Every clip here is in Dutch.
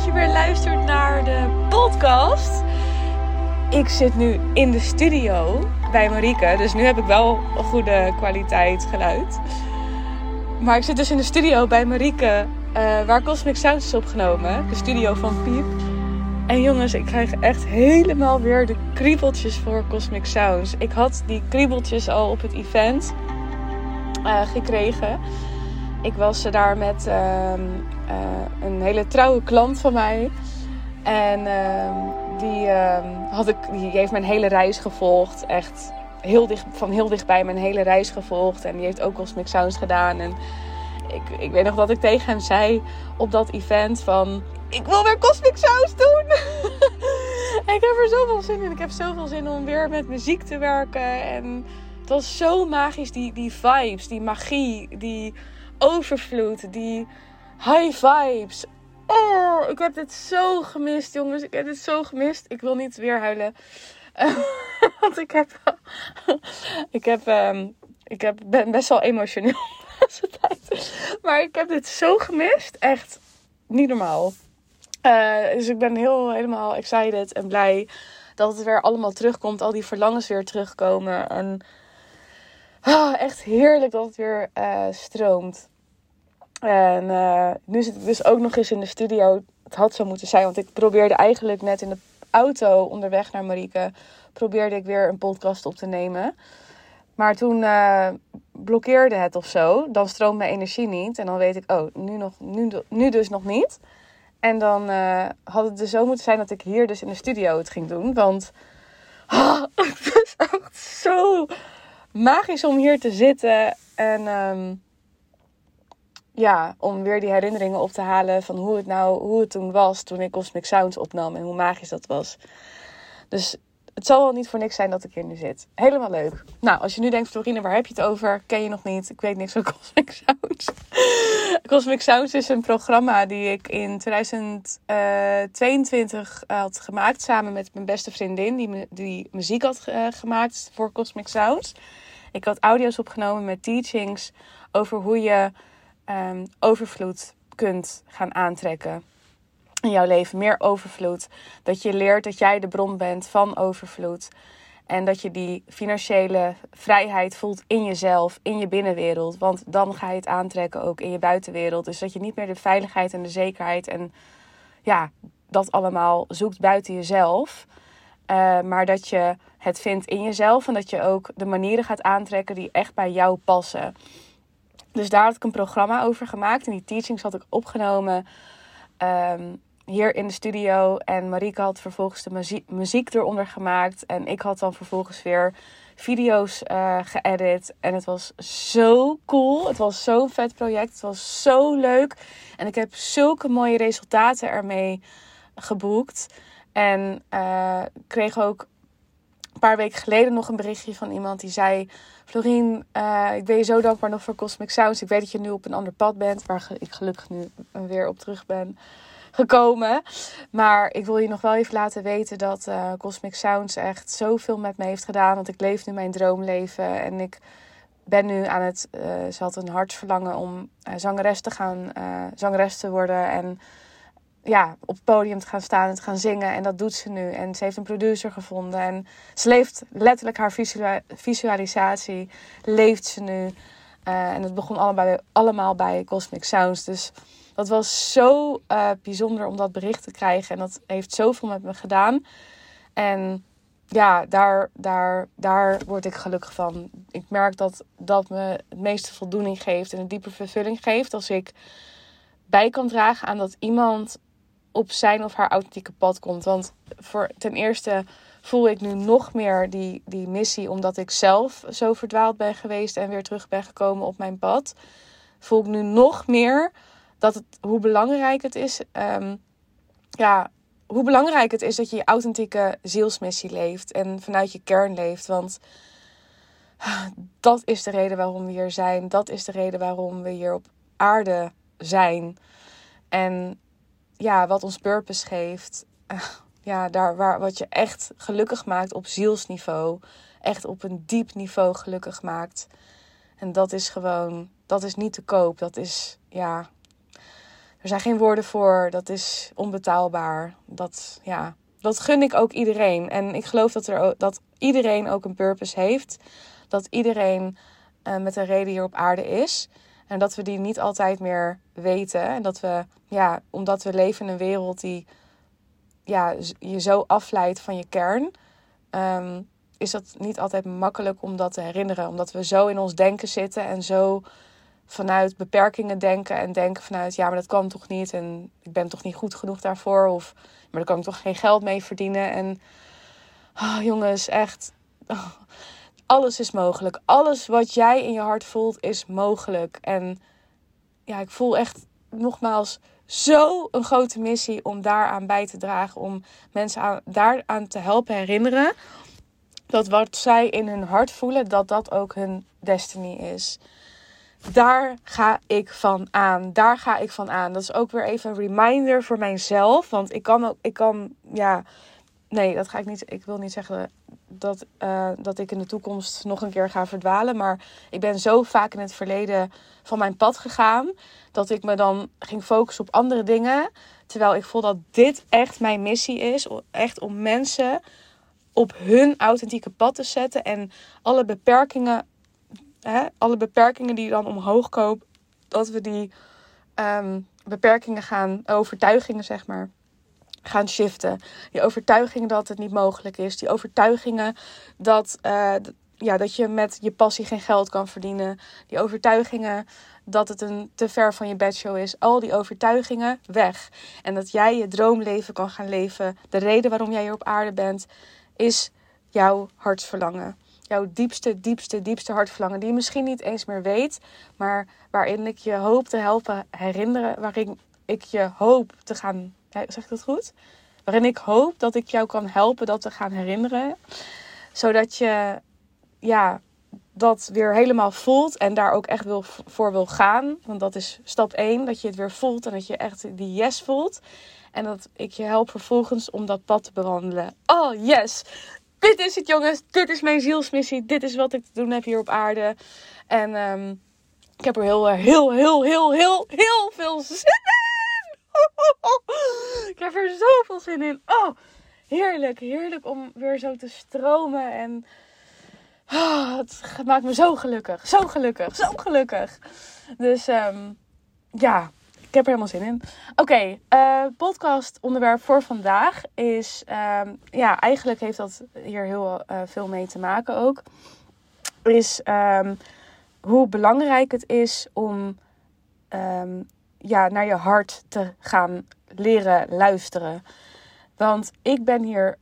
dat je weer luistert naar de podcast. Ik zit nu in de studio bij Marieke, dus nu heb ik wel een goede kwaliteit geluid. Maar ik zit dus in de studio bij Marieke, uh, waar Cosmic Sounds is opgenomen. De studio van Piep. En jongens, ik krijg echt helemaal weer de kriebeltjes voor Cosmic Sounds. Ik had die kriebeltjes al op het event uh, gekregen. Ik was daar met uh, uh, een hele trouwe klant van mij. En ehm, die, ehm, had ik, die heeft mijn hele reis gevolgd. Echt heel dicht, van heel dichtbij mijn hele reis gevolgd. En die heeft ook Cosmic Sounds gedaan. En ik, ik weet nog dat ik tegen hem zei op dat event van... Ik wil weer Cosmic Sounds doen! ik heb er zoveel zin in. Ik heb zoveel zin om weer met muziek te werken. En het was zo magisch, die, die vibes, die magie, die overvloed, die high vibes. Oh, ik heb dit zo gemist, jongens. Ik heb dit zo gemist. Ik wil niet weer huilen. want ik heb. ik heb. Um, ik heb, ben best wel emotioneel tijd. Maar ik heb dit zo gemist. Echt niet normaal. Uh, dus ik ben heel helemaal excited en blij dat het weer allemaal terugkomt. Al die verlangens weer terugkomen. En oh, echt heerlijk dat het weer uh, stroomt. En uh, nu zit ik dus ook nog eens in de studio. Het had zo moeten zijn, want ik probeerde eigenlijk net in de auto onderweg naar Marieke. Probeerde ik weer een podcast op te nemen. Maar toen uh, blokkeerde het of zo. Dan stroomt mijn energie niet. En dan weet ik, oh, nu, nog, nu, nu dus nog niet. En dan uh, had het dus zo moeten zijn dat ik hier dus in de studio het ging doen. Want oh, het is echt zo magisch om hier te zitten. En um, ja, om weer die herinneringen op te halen van hoe het nou, hoe het toen was toen ik Cosmic Sounds opnam en hoe magisch dat was. Dus het zal wel niet voor niks zijn dat ik hier nu zit. Helemaal leuk. Nou, als je nu denkt, Florine, waar heb je het over? Ken je nog niet? Ik weet niks van Cosmic Sounds. Cosmic Sounds is een programma die ik in 2022 eh, had gemaakt. Samen met mijn beste vriendin, die, die muziek had uh, gemaakt voor Cosmic Sounds. Ik had audio's opgenomen met teachings over hoe je um, overvloed kunt gaan aantrekken in jouw leven. Meer overvloed. Dat je leert dat jij de bron bent van overvloed. En dat je die financiële vrijheid voelt in jezelf, in je binnenwereld. Want dan ga je het aantrekken ook in je buitenwereld. Dus dat je niet meer de veiligheid en de zekerheid en ja, dat allemaal zoekt buiten jezelf. Uh, maar dat je het vindt in jezelf en dat je ook de manieren gaat aantrekken die echt bij jou passen. Dus daar had ik een programma over gemaakt. En die teachings had ik opgenomen um, hier in de studio. En Marieke had vervolgens de muziek, muziek eronder gemaakt. En ik had dan vervolgens weer video's uh, geëdit. En het was zo cool. Het was zo'n vet project. Het was zo leuk. En ik heb zulke mooie resultaten ermee geboekt. En uh, kreeg ook een paar weken geleden nog een berichtje van iemand die zei: Florien, uh, ik ben je zo dankbaar nog voor Cosmic Sounds. Ik weet dat je nu op een ander pad bent, waar ik gelukkig nu weer op terug ben gekomen. Maar ik wil je nog wel even laten weten dat uh, Cosmic Sounds echt zoveel met me heeft gedaan. Want ik leef nu mijn droomleven en ik ben nu aan het. Uh, ze had een hartsverlangen om zangeres te gaan, zangeres te worden. En ja, op het podium te gaan staan en te gaan zingen. En dat doet ze nu. En ze heeft een producer gevonden. En ze leeft letterlijk haar visualisatie. Leeft ze nu. Uh, en het begon bij, allemaal bij Cosmic Sounds. Dus dat was zo uh, bijzonder om dat bericht te krijgen. En dat heeft zoveel met me gedaan. En ja, daar, daar, daar word ik gelukkig van. Ik merk dat dat me het meeste voldoening geeft en een diepe vervulling geeft. Als ik bij kan dragen aan dat iemand op zijn of haar authentieke pad komt. Want voor ten eerste voel ik nu nog meer die, die missie, omdat ik zelf zo verdwaald ben geweest en weer terug ben gekomen op mijn pad. Voel ik nu nog meer dat het, hoe belangrijk het is. Um, ja, hoe belangrijk het is dat je je authentieke zielsmissie leeft en vanuit je kern leeft. Want dat is de reden waarom we hier zijn. Dat is de reden waarom we hier op aarde zijn. En ja, wat ons purpose geeft. Uh, ja, daar waar wat je echt gelukkig maakt op zielsniveau. Echt op een diep niveau gelukkig maakt. En dat is gewoon, dat is niet te koop. Dat is, ja, er zijn geen woorden voor. Dat is onbetaalbaar. Dat, ja, dat gun ik ook iedereen. En ik geloof dat, er, dat iedereen ook een purpose heeft. Dat iedereen uh, met een reden hier op aarde is. En dat we die niet altijd meer weten. En dat we, ja, omdat we leven in een wereld die ja, je zo afleidt van je kern. Um, is dat niet altijd makkelijk om dat te herinneren. Omdat we zo in ons denken zitten en zo vanuit beperkingen denken. En denken vanuit, ja, maar dat kan toch niet. En ik ben toch niet goed genoeg daarvoor. Of, maar daar kan ik toch geen geld mee verdienen. En oh, jongens, echt. Oh, alles is mogelijk. Alles wat jij in je hart voelt is mogelijk. En ja, ik voel echt nogmaals zo een grote missie om daaraan bij te dragen. Om mensen aan, daaraan te helpen herinneren dat wat zij in hun hart voelen, dat dat ook hun destiny is. Daar ga ik van aan. Daar ga ik van aan. Dat is ook weer even een reminder voor mijzelf. Want ik kan ook, ik kan, ja, nee, dat ga ik niet. Ik wil niet zeggen dat, uh, dat ik in de toekomst nog een keer ga verdwalen. Maar ik ben zo vaak in het verleden van mijn pad gegaan. Dat ik me dan ging focussen op andere dingen. Terwijl ik voel dat dit echt mijn missie is. Echt om mensen op hun authentieke pad te zetten. En alle beperkingen, hè, alle beperkingen die dan omhoog komen, dat we die um, beperkingen gaan, overtuigingen zeg maar, gaan shiften. Die overtuigingen dat het niet mogelijk is. Die overtuigingen dat, uh, ja, dat je met je passie geen geld kan verdienen. Die overtuigingen dat het een te ver van je bedshow is. Al die overtuigingen weg. En dat jij je droomleven kan gaan leven. De reden waarom jij hier op aarde bent is jouw hartsverlangen. Jouw diepste, diepste, diepste hartverlangen. Die je misschien niet eens meer weet. Maar waarin ik je hoop te helpen herinneren. Waarin ik je hoop te gaan. Zeg ik dat goed? Waarin ik hoop dat ik jou kan helpen dat te gaan herinneren. Zodat je ja, dat weer helemaal voelt en daar ook echt wil, voor wil gaan. Want dat is stap 1, dat je het weer voelt en dat je echt die yes voelt. En dat ik je help vervolgens om dat pad te bewandelen. Oh yes! Dit is het jongens, dit is mijn zielsmissie, dit is wat ik te doen heb hier op aarde. En um, ik heb er heel, heel, heel, heel, heel, heel veel zin in! Ik heb er zoveel zin in. Oh, heerlijk, heerlijk om weer zo te stromen en... Oh, het maakt me zo gelukkig. Zo gelukkig. Zo gelukkig. Dus um, ja, ik heb er helemaal zin in. Oké, okay, eh, podcast onderwerp voor vandaag is... Um, ja, eigenlijk heeft dat hier heel uh, veel mee te maken ook. Is um, hoe belangrijk het is om ja, naar je hart te gaan leren luisteren. Want ik ben hier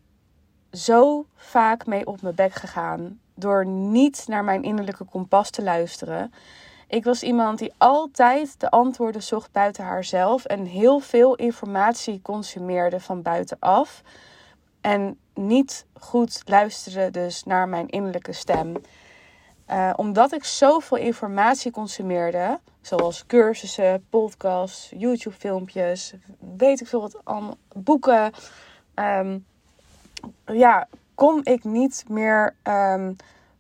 zo vaak mee op mijn bek gegaan door niet naar mijn innerlijke kompas te luisteren. Ik was iemand die altijd de antwoorden zocht buiten haarzelf en heel veel informatie consumeerde van buitenaf. En niet goed luisterde dus naar mijn innerlijke stem. Uh, omdat ik zoveel informatie consumeerde, zoals cursussen, podcasts, YouTube-filmpjes, weet ik veel wat, boeken. Um, ja, kon ik niet meer um,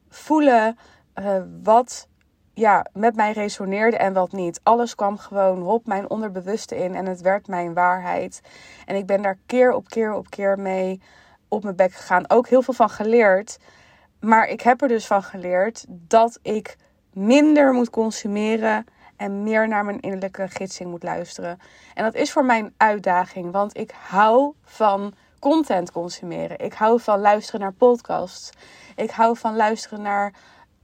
voelen uh, wat ja, met mij resoneerde en wat niet. Alles kwam gewoon op mijn onderbewuste in en het werd mijn waarheid. En ik ben daar keer op keer op keer mee op mijn bek gegaan. Ook heel veel van geleerd. Maar ik heb er dus van geleerd dat ik minder moet consumeren en meer naar mijn innerlijke gidsing moet luisteren. En dat is voor mij een uitdaging, want ik hou van content consumeren. Ik hou van luisteren naar podcasts. Ik hou van luisteren naar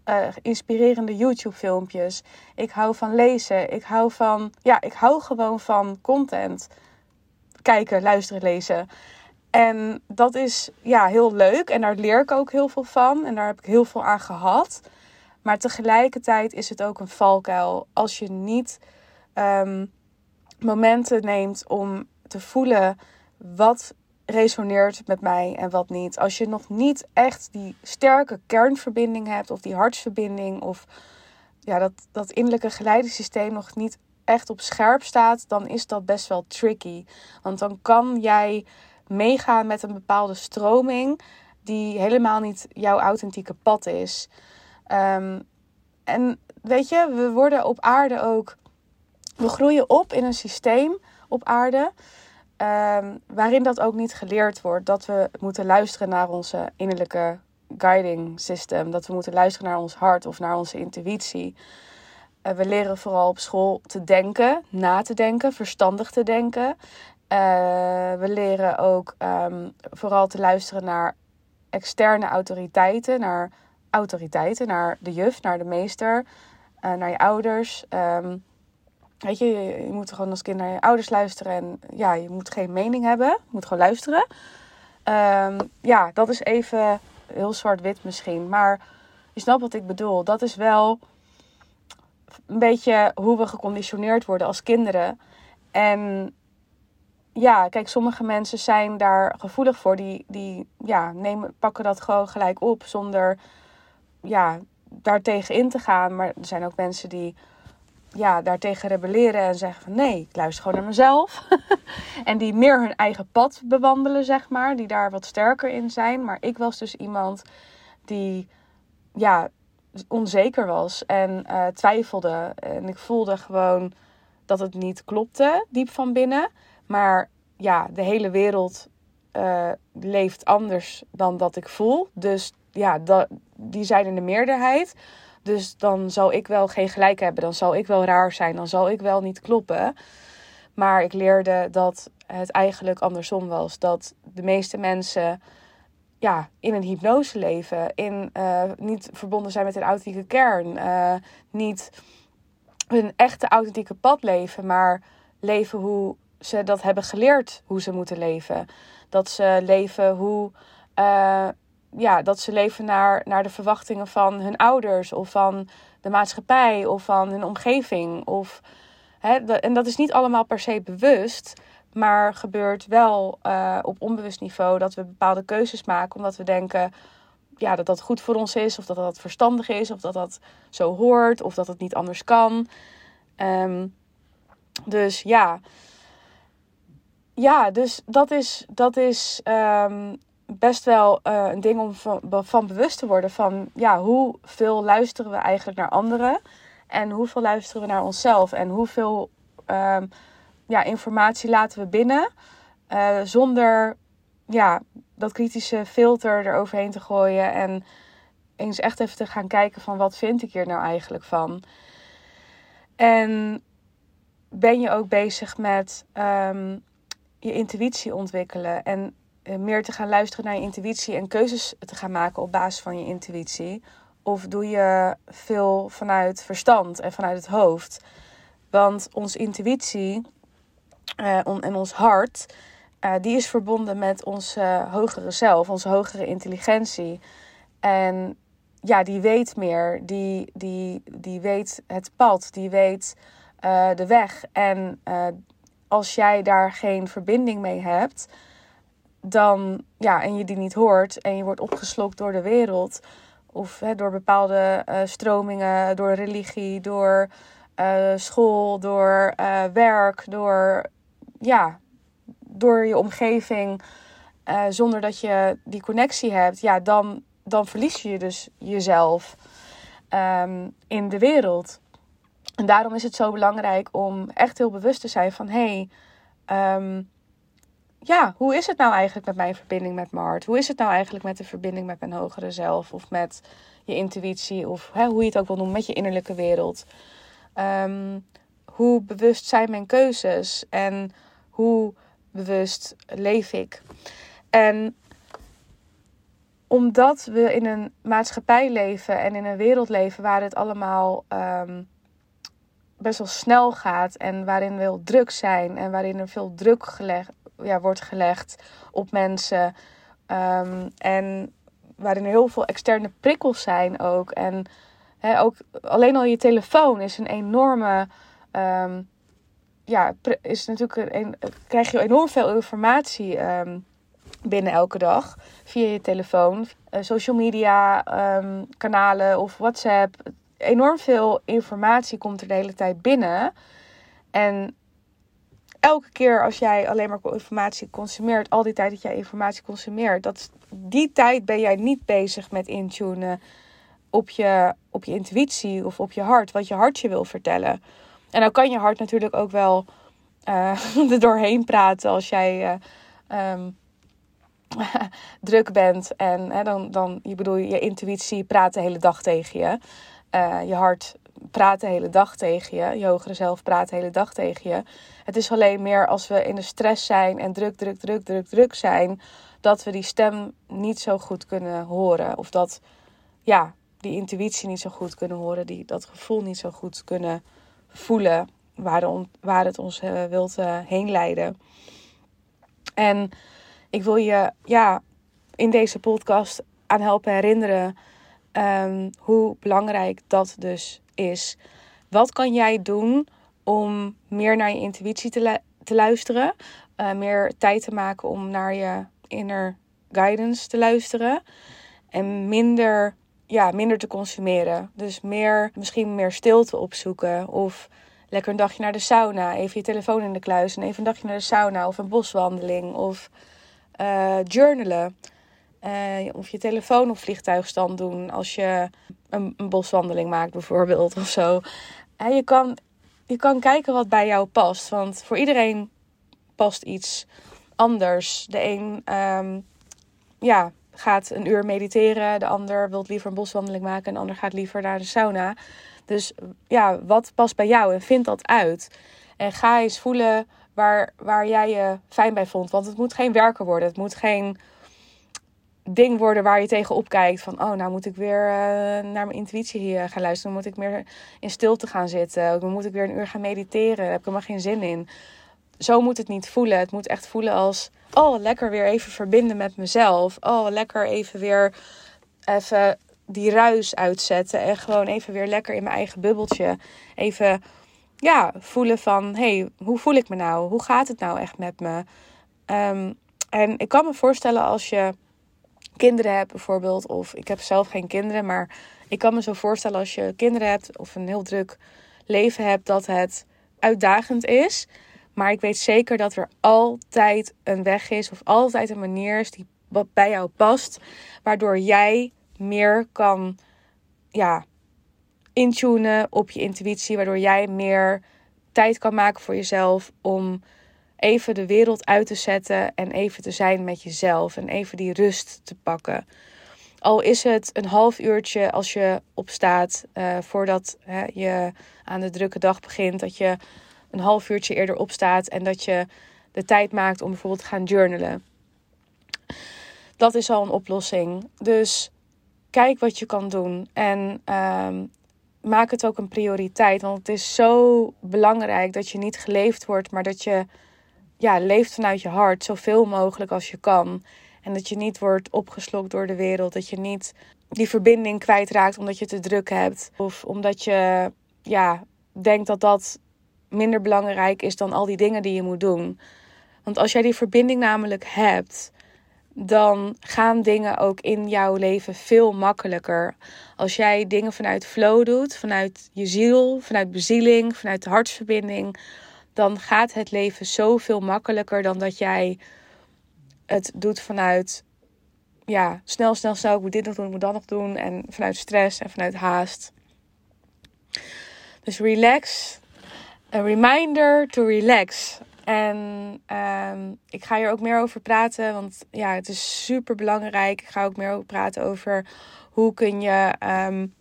uh, inspirerende YouTube-filmpjes. Ik hou van lezen. Ik hou van. Ja, ik hou gewoon van content. Kijken, luisteren, lezen. En dat is ja, heel leuk. En daar leer ik ook heel veel van. En daar heb ik heel veel aan gehad. Maar tegelijkertijd is het ook een valkuil. Als je niet um, momenten neemt om te voelen wat resoneert met mij en wat niet. Als je nog niet echt die sterke kernverbinding hebt, of die hartsverbinding, of ja, dat, dat innerlijke geleidensysteem nog niet echt op scherp staat, dan is dat best wel tricky. Want dan kan jij meegaan met een bepaalde stroming die helemaal niet jouw authentieke pad is. Um, en weet je, we worden op aarde ook we groeien op in een systeem op aarde. Um, waarin dat ook niet geleerd wordt. Dat we moeten luisteren naar onze innerlijke guiding system. Dat we moeten luisteren naar ons hart of naar onze intuïtie. Uh, we leren vooral op school te denken, na te denken, verstandig te denken. Uh, we leren ook um, vooral te luisteren naar externe autoriteiten, naar autoriteiten, naar de juf, naar de meester, uh, naar je ouders. Um, weet je, je, moet gewoon als kind naar je ouders luisteren en ja, je moet geen mening hebben, je moet gewoon luisteren. Um, ja, dat is even heel zwart-wit misschien, maar je snapt wat ik bedoel. Dat is wel een beetje hoe we geconditioneerd worden als kinderen. En ja, kijk, sommige mensen zijn daar gevoelig voor. Die, die ja, nemen, pakken dat gewoon gelijk op zonder ja, daartegen in te gaan. Maar er zijn ook mensen die ja, daartegen rebelleren en zeggen van nee, ik luister gewoon naar mezelf. en die meer hun eigen pad bewandelen, zeg maar. Die daar wat sterker in zijn. Maar ik was dus iemand die ja, onzeker was en uh, twijfelde. En ik voelde gewoon dat het niet klopte, diep van binnen. Maar ja, de hele wereld uh, leeft anders dan dat ik voel. Dus ja, dat, die zijn in de meerderheid. Dus dan zal ik wel geen gelijk hebben. Dan zal ik wel raar zijn. Dan zal ik wel niet kloppen. Maar ik leerde dat het eigenlijk andersom was. Dat de meeste mensen ja, in een hypnose leven. In, uh, niet verbonden zijn met een authentieke kern. Uh, niet hun echte authentieke pad leven. Maar leven hoe ze dat hebben geleerd hoe ze moeten leven. Dat ze leven hoe. Uh, ja, dat ze leven naar, naar de verwachtingen van hun ouders of van de maatschappij of van hun omgeving. Of, hè, en dat is niet allemaal per se bewust, maar gebeurt wel uh, op onbewust niveau dat we bepaalde keuzes maken omdat we denken ja, dat dat goed voor ons is, of dat dat verstandig is, of dat dat zo hoort, of dat het niet anders kan. Um, dus ja. Ja, dus dat is, dat is um, best wel uh, een ding om van, van, bewust te worden van ja, hoeveel luisteren we eigenlijk naar anderen en hoeveel luisteren we naar onszelf en hoeveel um, ja, informatie laten we binnen uh, zonder ja, dat kritische filter eroverheen te gooien en eens echt even te gaan kijken van wat vind ik hier nou eigenlijk van. En ben je ook bezig met um, je intuïtie ontwikkelen en eh, meer te gaan luisteren naar je intuïtie en keuzes te gaan maken op basis van je intuïtie? Of doe je veel vanuit verstand en vanuit het hoofd? Want onze intuïtie uh, en ons hart, uh, die is verbonden met onze hogere zelf, onze hogere intelligentie. En ja, die weet meer, die, die, die weet het pad, die weet de weg. En als jij daar geen verbinding mee hebt, dan, ja, en je die niet hoort en je wordt opgeslokt door de wereld of hè, door bepaalde uh, stromingen, door religie, door uh, school, door uh, werk, door, ja, door je omgeving, zonder dat je die connectie hebt, ja, dan, dan verlies je dus jezelf um, in de wereld. En daarom is het zo belangrijk om echt heel bewust te zijn van hé, hey, um, ja, hoe is het nou eigenlijk met mijn verbinding met Mart? Hoe is het nou eigenlijk met de verbinding met mijn hogere zelf? Of met je intuïtie? Of hè, hoe je het ook wil noemen, met je innerlijke wereld? Um, hoe bewust zijn mijn keuzes? En hoe bewust leef ik? En omdat we in een maatschappij leven en in een wereld leven waar het allemaal um, best wel snel gaat en waarin we heel druk zijn en waarin er veel druk gelegd ja, wordt gelegd op mensen. Um, en waarin er heel veel externe prikkels zijn ook. En ook alleen al je telefoon is een enorme. Um, ja, is natuurlijk een, krijg je enorm veel informatie um, binnen elke dag via je telefoon, uh, social media kanalen of WhatsApp. Enorm veel informatie komt er de hele tijd binnen. En elke keer als jij alleen maar informatie consumeert, al die tijd dat jij informatie consumeert, dat, die tijd ben jij niet bezig met intunen op je, op je intuïtie of op je hart, wat je hart je wil vertellen. En dan kan je hart natuurlijk ook wel uh, er doorheen praten als jij uh, druk bent. En hè, dan, dan, je bedoel, je intuïtie praat de hele dag tegen je. Uh, je hart praat de hele dag tegen je. Je hogere zelf praat de hele dag tegen je. Het is alleen meer als we in de stress zijn en druk, druk, druk, druk, druk zijn. Dat we die stem niet zo goed kunnen horen. Of dat, ja, die intuïtie niet zo goed kunnen horen. Die, dat gevoel niet zo goed kunnen voelen. Waar, waar het ons uh, wilt uh, heen leiden. En ik wil je ja, in deze podcast aan helpen herinneren um, hoe belangrijk dat dus is. Wat kan jij doen om meer naar je intuïtie te, te luisteren? Uh, meer tijd te maken om naar je inner guidance te luisteren. En minder, ja, minder te consumeren. Dus meer, misschien meer stilte opzoeken. Of lekker een dagje naar de sauna. Even je telefoon in de kluis en even een dagje naar de sauna. Of een boswandeling. Of uh, journalen. Uh, of je telefoon op vliegtuigstand doen als je een, een boswandeling maakt bijvoorbeeld of zo. En je, kan, je kan kijken wat bij jou past. Want voor iedereen past iets anders. De een um, ja, gaat een uur mediteren. De ander wil liever een boswandeling maken. En de ander gaat liever naar de sauna. Dus ja, wat past bij jou? En vind dat uit. En ga eens voelen waar, waar jij je fijn bij vond. Want het moet geen werken worden. Het moet geen ding worden waar je tegen opkijkt. Van, oh, nou moet ik weer uh, naar mijn intuïtie gaan luisteren. Moet ik meer in stilte gaan zitten. Dan moet ik weer een uur gaan mediteren. Daar heb ik helemaal geen zin in. Zo moet het niet voelen. Het moet echt voelen als, oh, lekker weer even verbinden met mezelf. Oh, lekker even weer even die ruis uitzetten. En gewoon even weer lekker in mijn eigen bubbeltje. Even, ja, voelen van, hey, hoe voel ik me nou? Hoe gaat het nou echt met me? Um, en ik kan me voorstellen als je kinderen hebt bijvoorbeeld. Of ik heb zelf geen kinderen, maar ik kan me zo voorstellen als je kinderen hebt of een heel druk leven hebt, dat het uitdagend is. Maar ik weet zeker dat er altijd een weg is of altijd een manier is die wat bij jou past, waardoor jij meer kan ja, intunen op je intuïtie, waardoor jij meer tijd kan maken voor jezelf om even de wereld uit te zetten en even te zijn met jezelf en even die rust te pakken. Al is het een half uurtje als je opstaat uh, voordat hè, je aan de drukke dag begint, dat je een half uurtje eerder opstaat en dat je de tijd maakt om bijvoorbeeld te gaan journalen. Dat is al een oplossing. Dus kijk wat je kan doen en um, maak het ook een prioriteit. Want het is zo belangrijk dat je niet geleefd wordt, maar dat je ja, leeft vanuit je hart zoveel mogelijk als je kan. En dat je niet wordt opgeslokt door de wereld. Dat je niet die verbinding kwijtraakt omdat je te druk hebt. Of omdat je ja, denkt dat dat minder belangrijk is dan al die dingen die je moet doen. Want als jij die verbinding namelijk hebt, dan gaan dingen ook in jouw leven veel makkelijker. Als jij dingen vanuit flow doet, vanuit je ziel, vanuit bezieling, vanuit de hartsverbinding, dan gaat het leven zoveel makkelijker dan dat jij het doet vanuit ja, snel, snel, snel. Ik moet dit nog doen, ik moet dat nog doen. En vanuit stress en vanuit haast. Dus relax. A reminder to relax. En um, ik ga hier ook meer over praten, want ja, het is super belangrijk. Ik ga ook meer over praten over hoe kun je, um,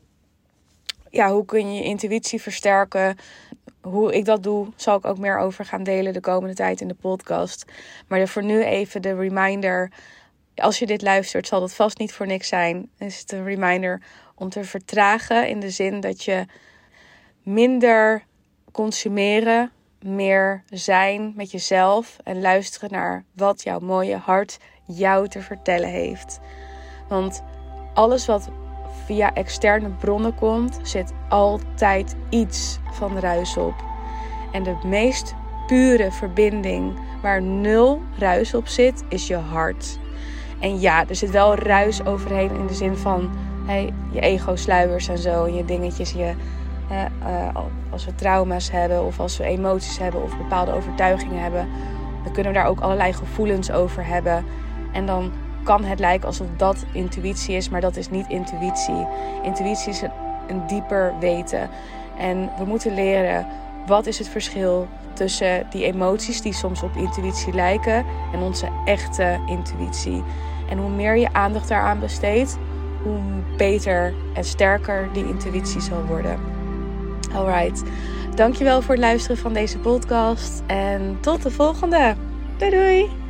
ja, hoe kun je je intuïtie versterken hoe ik dat doe, zal ik ook meer over gaan delen de komende tijd in de podcast. Maar voor nu even de reminder. Als je dit luistert, zal dat vast niet voor niks zijn. Is het een reminder om te vertragen in de zin dat je minder consumeren, meer zijn met jezelf en luisteren naar wat jouw mooie hart jou te vertellen heeft. Want alles wat via externe bronnen komt, zit altijd iets van ruis op. En de meest pure verbinding waar nul ruis op zit, is je hart. En ja, er zit wel ruis overheen in de zin van je ego-sluiers en zo, je dingetjes. Je, uh, als we trauma's hebben of als we emoties hebben of bepaalde overtuigingen hebben, dan kunnen we daar ook allerlei gevoelens over hebben. En dan kan het lijken alsof dat intuïtie is, maar dat is niet intuïtie. Intuïtie is een, dieper weten. En we moeten leren wat is het verschil tussen die emoties die soms op intuïtie lijken en onze echte intuïtie. En hoe meer je aandacht daaraan besteedt, hoe beter en sterker die intuïtie zal worden. Alright, dankjewel voor het luisteren van deze podcast en tot de volgende. Doei doei!